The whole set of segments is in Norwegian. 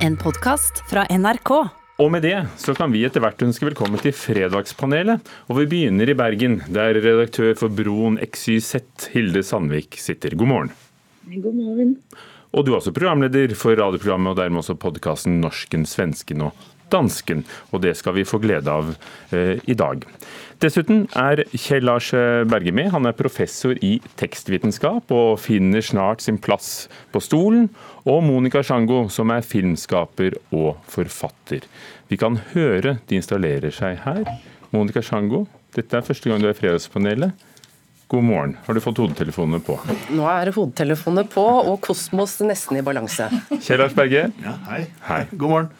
En podkast fra NRK. Og med det så kan vi etter hvert ønske velkommen til Fredagspanelet. Og vi begynner i Bergen, der redaktør for Broen XYZ, Hilde Sandvik, sitter. God morgen. God morgen. Og du er også programleder for radioprogrammet og dermed også podkasten Norsken, svensken og dansken. Og det skal vi få glede av eh, i dag. Dessuten er Kjell Lars Berge med. Han er professor i tekstvitenskap og finner snart sin plass på stolen. Og Monica Sjango, som er filmskaper og forfatter. Vi kan høre de installerer seg her. Monica Sjango, dette er første gang du er i Fredagspanelet. God morgen. Har du fått hodetelefonene på? Nå er hodetelefonene på, og Kosmos nesten i balanse. Kjell Lars Berge. Ja, hei. Hei. God morgen.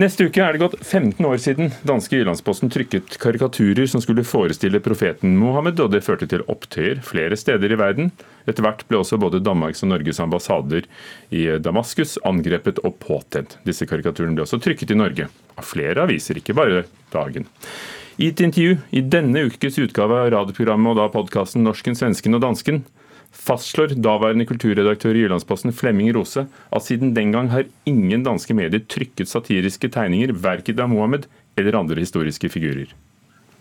Neste uke er det gått 15 år siden danske Jyllandsposten trykket karikaturer som skulle forestille profeten Mohammed, og det førte til opptøyer flere steder i verden. Etter hvert ble også både Danmarks og Norges ambassader i Damaskus angrepet og påtent. Disse karikaturene ble også trykket i Norge, av flere aviser, ikke bare Dagen. I et intervju i denne ukes utgave av radioprogrammet og da podkasten Norsken, svensken og dansken fastslår daværende kulturredaktør i Jyllandsposten Flemming Rose at siden den gang har ingen danske medier trykket satiriske tegninger, verken av Mohammed eller andre historiske figurer.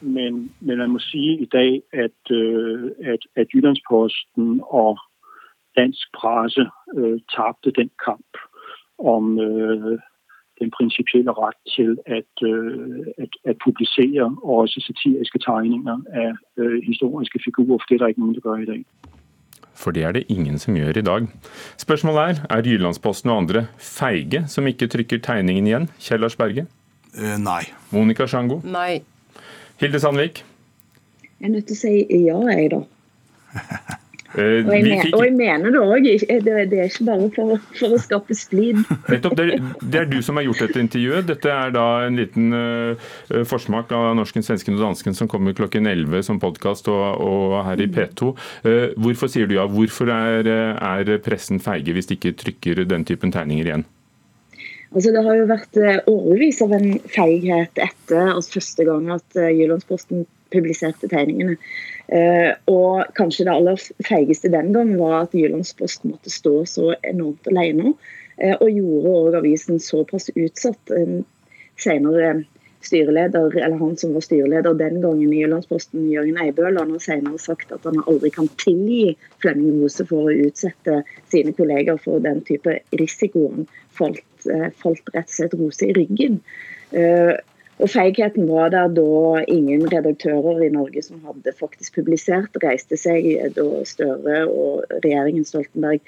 Men, men man må si i dag at, øh, at, at Jyllandsposten og dansk presse uh, tapte den kamp om uh, den prinsipielle rett til at, uh, at, at, publisere også satiriske tegninger av historiske figurer, for det er det ikke noen som gjør i dag for det er det ingen som gjør i dag. Spørsmålet er er Jyllandsposten og andre feige som ikke trykker tegningen igjen? Kjell Lars Berge? Uh, nei. Monica Sjango? Nei. Hilde Sandvik? Jeg er nødt til å si ja, jeg, da. Uh, og, jeg men, fikk... og, jeg mener det òg. Det, det, er ikke bare for, for å skape splid. Nettopp. Det, det, er du som har gjort dette intervjuet. Dette er da en liten uh, forsmak av norsken, svensken og dansken som kommer klokken 11 som podkast og, og, her i P2. Uh, hvorfor sier du ja? Hvorfor er, er, pressen feige hvis de ikke trykker den typen tegninger igjen? Altså, det har jo vært årevis av en feighet etter altså, første gang at Jyllandsposten publiserte tegningene. Uh, og kanskje det aller feigeste den gang var at Jyllandsposten måtte stå så enormt alene. Uh, og gjorde òg avisen såpass utsatt. Senere styreleder, eller Han som var styreleder den gangen i Jyllandsposten, Jørgen Eibøl, han har senere sagt at han aldri kan tilgi Flemming Rose for å utsette sine kolleger for den type risikoen. Falt, falt rett og slett Rose i ryggen. Og Feigheten var der da ingen redaktører i Norge som hadde faktisk publisert, reiste seg da Støre og regjeringen Stoltenberg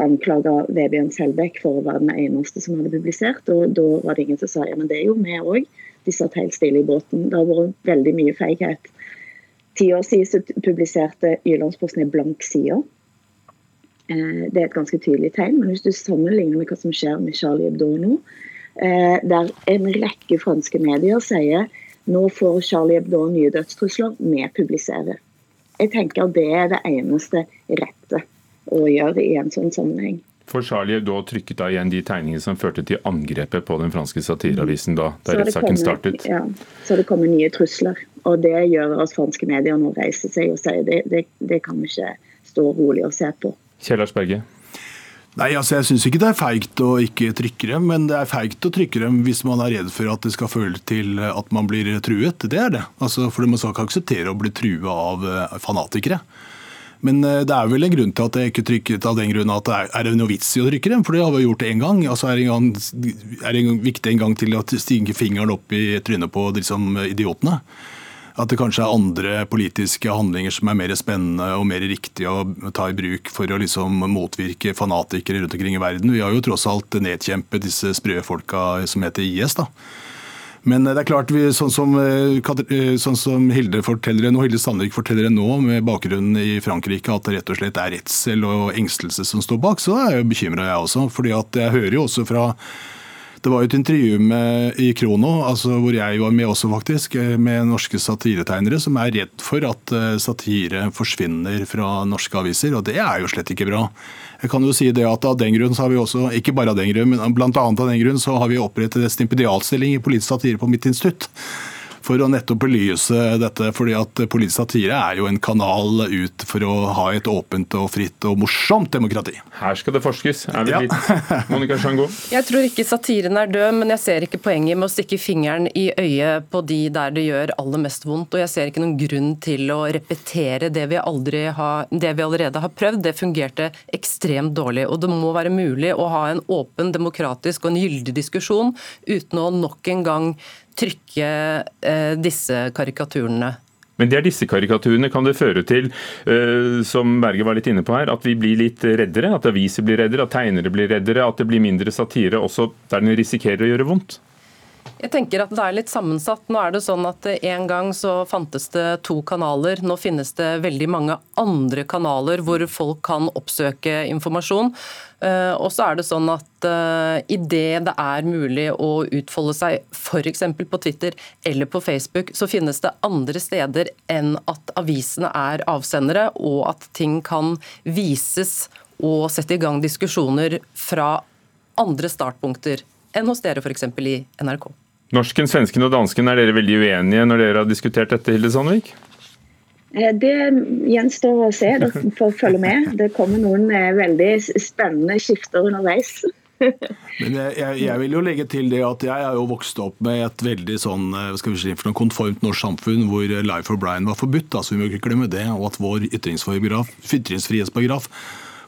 anklaga Vebjørn Selbekk for å være den eneste som hadde publisert. og Da var det ingen som sa ja, men det er jo vi òg. De satt helt stille i båten. Det har vært veldig mye feighet. Ti år siden publiserte Jyllandsposten en blank side. Eh, det er et ganske tydelig tegn. Men hvis du sammenligner med hva som skjer med Charlie Hebdo nå, der en rekke franske medier sier nå får Charlie Hebdo nye dødstrusler, vi publiserer. Jeg tenker at det er det eneste rette å gjøre i en sånn sammenheng. For Charlie Hebdo trykket da igjen de tegningene som førte til angrepet på den franske satireavisen da, da rettssaken startet? Ja, så det kommer nye trusler. Og det gjør at franske medier nå reiser seg og sier det, det, det kan vi ikke stå rolig og se på. Kjell Berge? Nei, altså Jeg syns ikke det er feigt å ikke trykke dem, men det er feigt å trykke dem hvis man er redd for at det skal føle til at man blir truet. Det er det. Altså, for Man skal ikke akseptere å bli trua av eh, fanatikere. Men eh, det er vel en grunn til at jeg ikke trykket av den grunn at det er, det noe vits i å trykke dem, for det har vi gjort én gang. Altså er det en gang, er det viktig en gang til å stige fingeren opp i trynet på liksom, idiotene at det kanskje er andre politiske handlinger som er mer spennende og mer riktige å ta i bruk for å liksom motvirke fanatikere rundt omkring i verden. Vi har jo tross alt nedkjempet disse sprø folka som heter IS. da. Men det er klart, vi, sånn, som, eh, eh, sånn, som, Hilde forteller nå, Hilde Sandvik forteller nå, med bakgrunnen i Frankrike, at det rett og slett er redsel og engstelse som står bak, så er jeg bekymra, jeg også. fordi at jeg hører jo også fra det var et intervju med, i Krono, altså hvor jeg var med også faktisk, eh, med norske satiretegnere som er redd for at eh, satire forsvinner fra norske aviser, og det er jo slett ikke bra. Jeg kan jo si det at av den grunn så har vi også, ikke bare av den grunn, men blant annet av den grunn så har vi opprettet en stipendialstilling i politisk satire på mitt institutt. For å nettopp belyse dette. fordi at politisk satire er jo en kanal ut for å ha et åpent og fritt og morsomt demokrati. Her skal det forskes, er vi ja. dit? Monica Sjango? Jeg tror ikke satiren er død, men jeg ser ikke poenget med å stikke fingeren i øyet på de der det gjør aller mest vondt. Og jeg ser ikke noen grunn til å repetere det vi, har, det vi allerede har prøvd. Det fungerte ekstremt dårlig. Og det må være mulig å ha en åpen, demokratisk og en gyldig diskusjon uten å nok en gang trykke eh, disse karikaturene. Men det er disse karikaturene kan det føre til, uh, som Berge var litt inne på her, at vi blir litt reddere? At aviser blir reddere, at tegnere blir reddere, at det blir mindre satire også der den risikerer å gjøre vondt? Jeg tenker at det er litt sammensatt. Nå er det sånn at En gang så fantes det to kanaler. Nå finnes det veldig mange andre kanaler hvor folk kan oppsøke informasjon. Eh, og så er det sånn at uh, idet det er mulig å utfolde seg f.eks. på Twitter eller på Facebook, så finnes det andre steder enn at avisene er avsendere, og at ting kan vises og sette i gang diskusjoner fra andre startpunkter enn hos dere f.eks. i NRK. Norsken, svensken og dansken, er dere veldig uenige når dere har diskutert dette, Hilde Sandvik? Eh, det gjenstår å se. Dere får følge med. Det kommer noen eh, veldig spennende skifter underveis. Men jeg, jeg, vil jo legge til det at jeg er jo vokst opp med et veldig sånn, eh, skal vi si, for noe konformt norsk samfunn hvor Life for Brian var forbudt. altså Vi må ikke glemme det. Og at vår ytringsfrihetsparagraf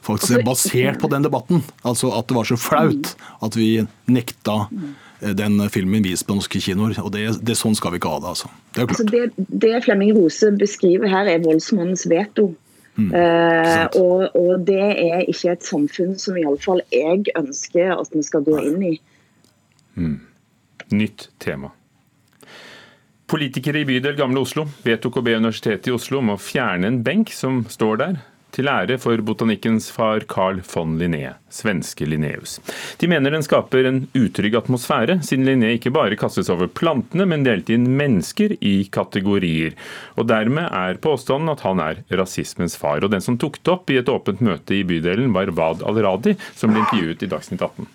faktisk er basert på den debatten. Altså at det var så flaut at vi nekta den filmen vist på norske kinoer. og det, det, Sånn skal vi ikke ha det. altså. Det, altså det, det Flemming Rose beskriver her, er voldsmannens veto. Mm, uh, og, og, det er ikke et samfunn som iallfall jeg ønsker at vi skal gå inn i. Mm. Nytt tema. Politikere i bydel Gamle Oslo vedtok å be Universitetet i Oslo om å fjerne en benk som står der til ære for botanikkens far Carl von Linné, svenske Linneus. De mener den skaper en utrygg atmosfære, siden Linné ikke bare kastes over plantene, men delte inn mennesker i kategorier. Og Dermed er påstanden at han er rasismens far. Og Den som tok det opp i et åpent møte i bydelen, var Wad al-Radi, som ble intervjuet i Dagsnytt 18.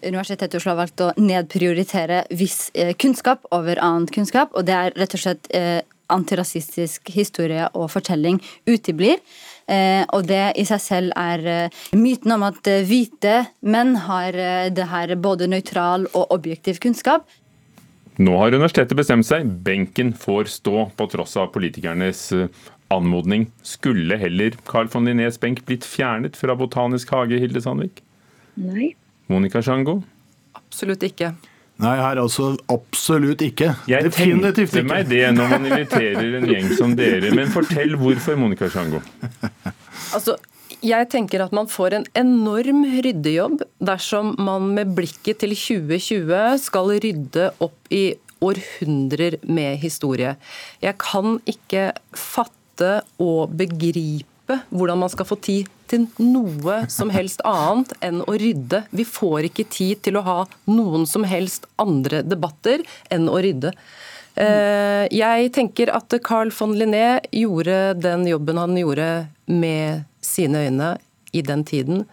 Universitetet i Oslo har valgt å nedprioritere viss eh, kunnskap over annen kunnskap, og det er rett og slett eh, antirasistisk historie og fortelling uteblir. Eh, og det i seg selv er eh, myten om at eh, hvite menn har det her både nøytral og objektiv kunnskap. Nå har universitetet bestemt seg. Benken får stå, på tross av politikernes anmodning. Skulle heller Carl von Linnés benk blitt fjernet fra Botanisk hage, Hilde Sandvik? Nei. Monica Sjango? Absolutt ikke. Nei, her altså absolutt ikke. Jeg Definitivt tenkte meg det når man inviterer en gjeng som dere. Men fortell hvorfor, Monica Sjango. Altså, jeg tenker at man får en enorm ryddejobb dersom man med blikket til 2020 skal rydde opp i århundrer med historie. Jeg kan ikke fatte og begripe hvordan man skal få tid til noe som helst annet enn å rydde. Vi får ikke tid til å ha noen som helst andre debatter enn å rydde. Eh, jeg tenker at Carl von Linné gjorde den jobben han gjorde med sine øyne i den tiden,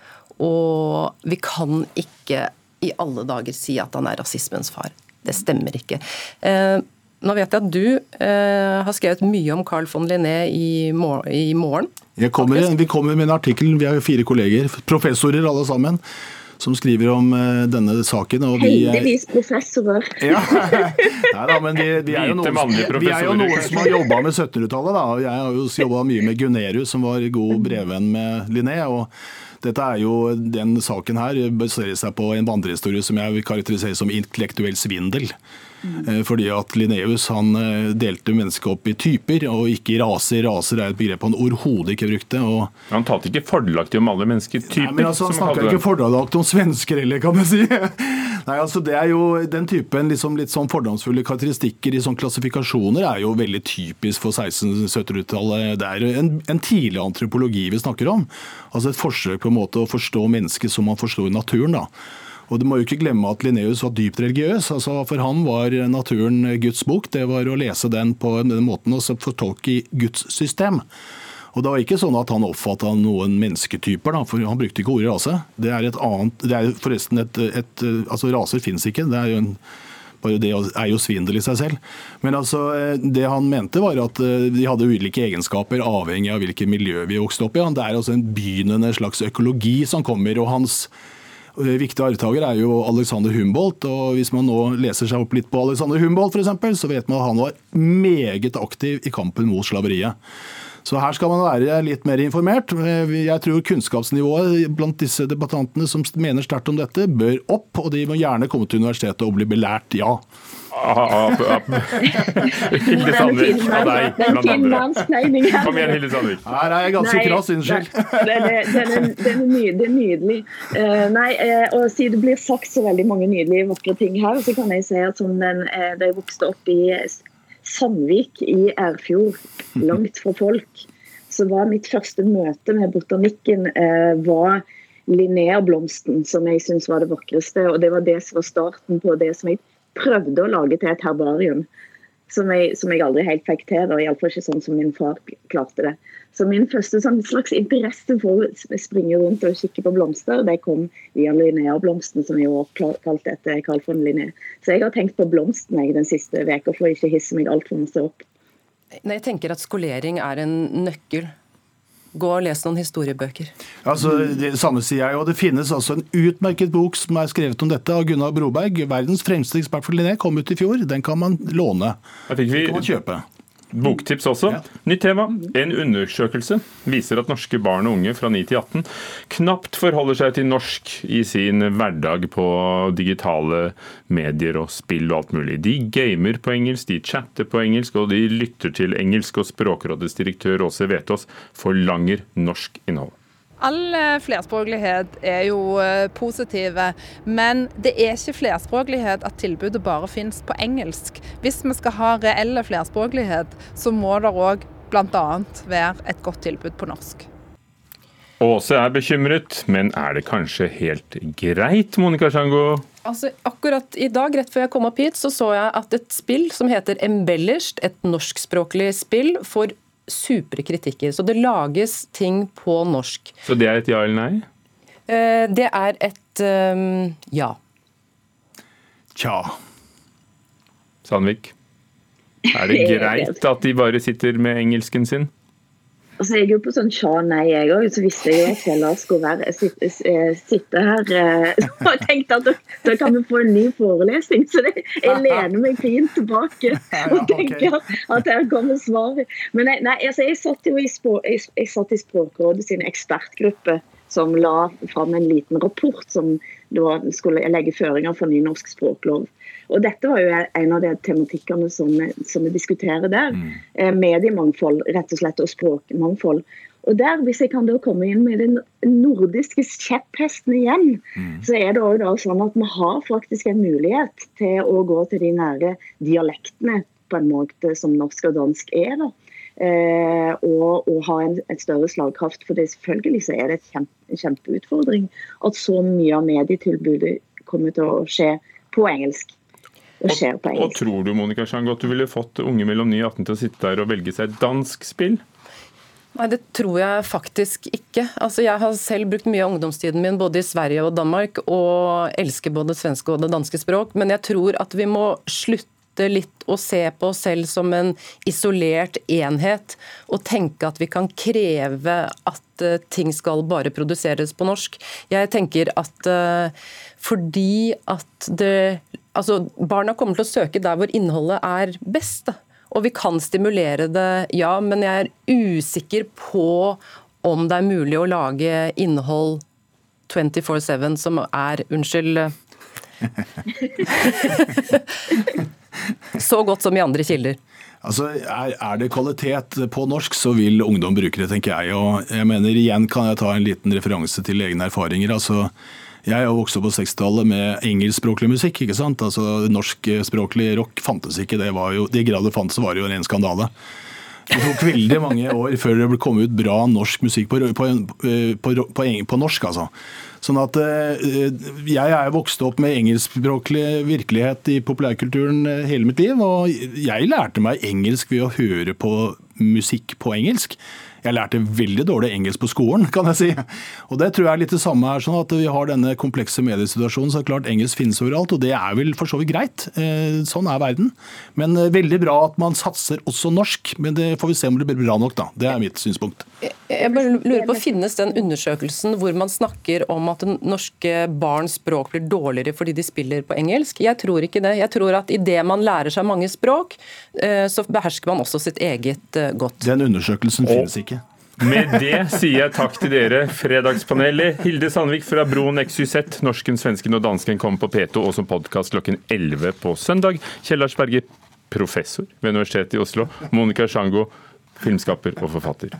og vi kan ikke i alle dager si at han er rasismens far. Det stemmer ikke. Eh, nå vet jeg at du eh, har skrevet mye om Carl von Linné i, morgen. Kommer, vi kommer med en artikkel, vi er fire kolleger, professorer alle sammen som skriver om uh, denne saken. Og vi, Heldigvis professorer. ja, Nei, da, men vi, de, er jo noen, vi er jo noen som har jobba med 1700-tallet. Jeg har jo jobba mye med Gunerius, som var god brevvenn med Linné. og dette er jo, Den saken her baserer seg på en vandrehistorie som jeg vil karakterisere som intellektuell svindel. Mm. Fordi at Linnaeus han eh, delte mennesket opp i typer, og ikke raser. Raser er et begrep han overhodet ikke brukte. Han talte ikke fordelaktig om alle mennesker. Typer, Nei, men altså, Han snakka ikke fordelaktig om svensker heller, kan man si. Nei, altså Det er jo Den typen liksom, litt sånn fordomsfulle karakteristikker i sånn klassifikasjoner er jo veldig typisk for 1600-1700-tallet. Det er en, en tidlig antropologi vi snakker om. Altså Et forsøk på en måte å forstå mennesket som man forstår naturen. da. Og du må jo ikke glemme at Linnaeus var dypt religiøs. altså For han var naturen Guds bok. Det var å lese den på den måten og fortolke Guds system. Og Det var ikke sånn at han oppfatta noen mennesketyper, da, for han brukte ikke ordet rase. Det er et annet, det er forresten et, et altså Raser fins ikke. Det er jo en Bare det er jo svindel i seg selv. Men altså, det han mente var at de hadde ulike egenskaper avhengig av hvilket miljø vi vokste opp i. Det er altså en begynnende slags økologi som kommer. og hans Viktig arvtaker er jo Alexander Humboldt. og Hvis man nå leser seg opp litt på Alexander Humboldt, eksempel, så vet man at han var meget aktiv i kampen mot slaveriet. Så her skal man være litt mer informert. Jeg tror kunnskapsnivået blant disse debattantene som mener sterkt om dette, bør opp, og de må gjerne komme til universitetet og bli belært, ja. Hilde Sandvik av deg, blant andre. Kom igjen, Hilde Sandvik. Her er jeg ganske krass, unnskyld. Den er, nydelig. Uh, nei, uh, og siden det blir sagt så veldig mange nydelige, vakre ting her, så kan jeg si at som den, uh, da jeg vokste opp i Sandvik i Erfjord, langt fra folk, så var mitt første møte med botanikken var Linnéblomsten, som jeg syns var det vakreste. Og det var det som var starten på det som jeg prøvde å lage til et herbarium. Som jeg, som jeg aldri helt fikk til. og Iallfall ikke sånn som min far klarte det. Så min første sånn slags interesse for å springe rundt og kikke på blomster, det kom via Linnea-blomsten, som jeg også kalte etter Carl von Linné. Så jeg har tenkt på blomstene den siste uka, for å ikke hisse meg altfor masse opp. Jeg tenker at skolering er en nøkkel Gå og les noen historiebøker. Altså, det samme sier jeg, og det finnes altså en utmerket bok som er skrevet om dette av Gunnar Broberg. Verdens fremste ekspert for Linné kom ut i fjor. Den kan man låne. Den kan man kjøpe. Boktips også. Ja. Nytt tema. En undersøkelse viser at norske barn og unge fra 9 til 18 knapt forholder seg til norsk i sin hverdag på digitale medier og spill og alt mulig. De gamer på engelsk, de chatter på engelsk, og de lytter til engelsk. Og Språkrådets direktør Åse Vetås forlanger norsk innhold. All flerspråklighet er jo eh, positive, men det er ikke flerspråklighet at tilbudet bare finnes på engelsk. Hvis vi skal ha reelle flerspråklighet, så må det òg bl.a. være et godt tilbud på norsk. Åse er bekymret, men er det kanskje helt greit, Monica Sjango? Altså, akkurat i dag, rett før jeg kom opp hit, så så jeg at et spill som heter Embellished, et norskspråklig spill, får supre kritikker. Så det lages ting på norsk. Så det er et ja eller nei? Eh, det er et um, ja. Tja. Sandvik, er det greit at de bare sitter med engelsken sin? Altså, jeg er jo på sånn tja-nei, jeg òg. Så visste jeg jo at jeg skulle være, sitte, sitte her. Eh, og jeg tenkte at da, da, kan vi få en ny forelesning. Så det, jeg lener meg fint tilbake og tenker at her kommer svaret. Men nei, nei altså, jeg satt jo i, språk, jeg, jeg satt i Språkrådet sin ekspertgruppe som la fram en liten rapport som da skulle legge føringer for ny norsk språklov. Og Dette var jo en av de tematikkene som, som vi diskuterer der. Mm. Eh, mediemangfold rett og slett, og språkmangfold. Og der, Hvis jeg kan da komme inn med den nordiske kjepphesten igjen, mm. så er det også sånn at vi har faktisk en mulighet til å gå til de nære dialektene på en måte som norsk og dansk er. da. Eh, og, og, ha en, en, større slagkraft. For det selvfølgelig så er det kjempe, en kjempeutfordring at så mye av medietilbudet kommer til å skje på engelsk og skjer på engelsk. Og, Tror du Monica Chang, at du ville fått unge mellom 9 og 18 til å sitte der og velge seg dansk spill? Nei, Det tror jeg faktisk ikke. Altså, Jeg har selv brukt mye av ungdomstiden min både i Sverige og Danmark, og elsker både svenske og det danske språk. Men jeg tror at vi må slutte litt å se på oss selv som en isolert enhet, og tenke at vi kan kreve at uh, ting skal bare produseres på norsk. Jeg tenker at uh, fordi at det altså, Barna kommer til å søke der hvor innholdet er best. Og vi kan stimulere det, ja, men jeg er usikker på om det er mulig å lage innhold 24-7 som er Unnskyld. så godt som i andre kilder. Altså, er, er, det kvalitet på norsk, så vil ungdom bruke det, tenker jeg. Og jeg mener igjen kan jeg ta en liten referanse til egne erfaringer. altså jeg har vokst opp på 60-tallet med engelskspråklig musikk. ikke sant? Altså Norskspråklig rock fantes ikke. Det var jo, De grader fantes, var det jo en ren skandale. Det tok veldig mange år før det kom ut bra norsk musikk på, på, på, på norsk. altså. Sånn at eh, Jeg er vokst opp med engelskspråklig virkelighet i populærkulturen eh, hele mitt liv. Og jeg lærte meg engelsk ved å høre på musikk på engelsk. Jeg lærte veldig dårlig engelsk på skolen, kan jeg si. Og det tror jeg er litt det samme her, sånn at vi har denne komplekse mediesituasjonen. Så er det klart engelsk finnes overalt, og det er vel for så vidt greit. Eh, sånn er verden. Men eh, veldig bra at man satser også norsk. Men det får vi se om det blir bra nok, da. Det er mitt synspunkt. Jeg bare lurer på, Finnes den undersøkelsen hvor man snakker om at norske barns språk blir dårligere fordi de spiller på engelsk? Jeg tror ikke det. Jeg tror at idet man lærer seg mange språk, så behersker man også sitt eget godt. Den undersøkelsen finnes ikke. Med det sier jeg takk til dere, Fredagspanelet. Hilde Sandvik fra Broen XYZ. Norsken, svensken og dansken kommer på P2 og som podkast klokken 11 på søndag. Kjell Lars Berge, professor ved Universitetet i Oslo. Monica Sjango, filmskaper og forfatter.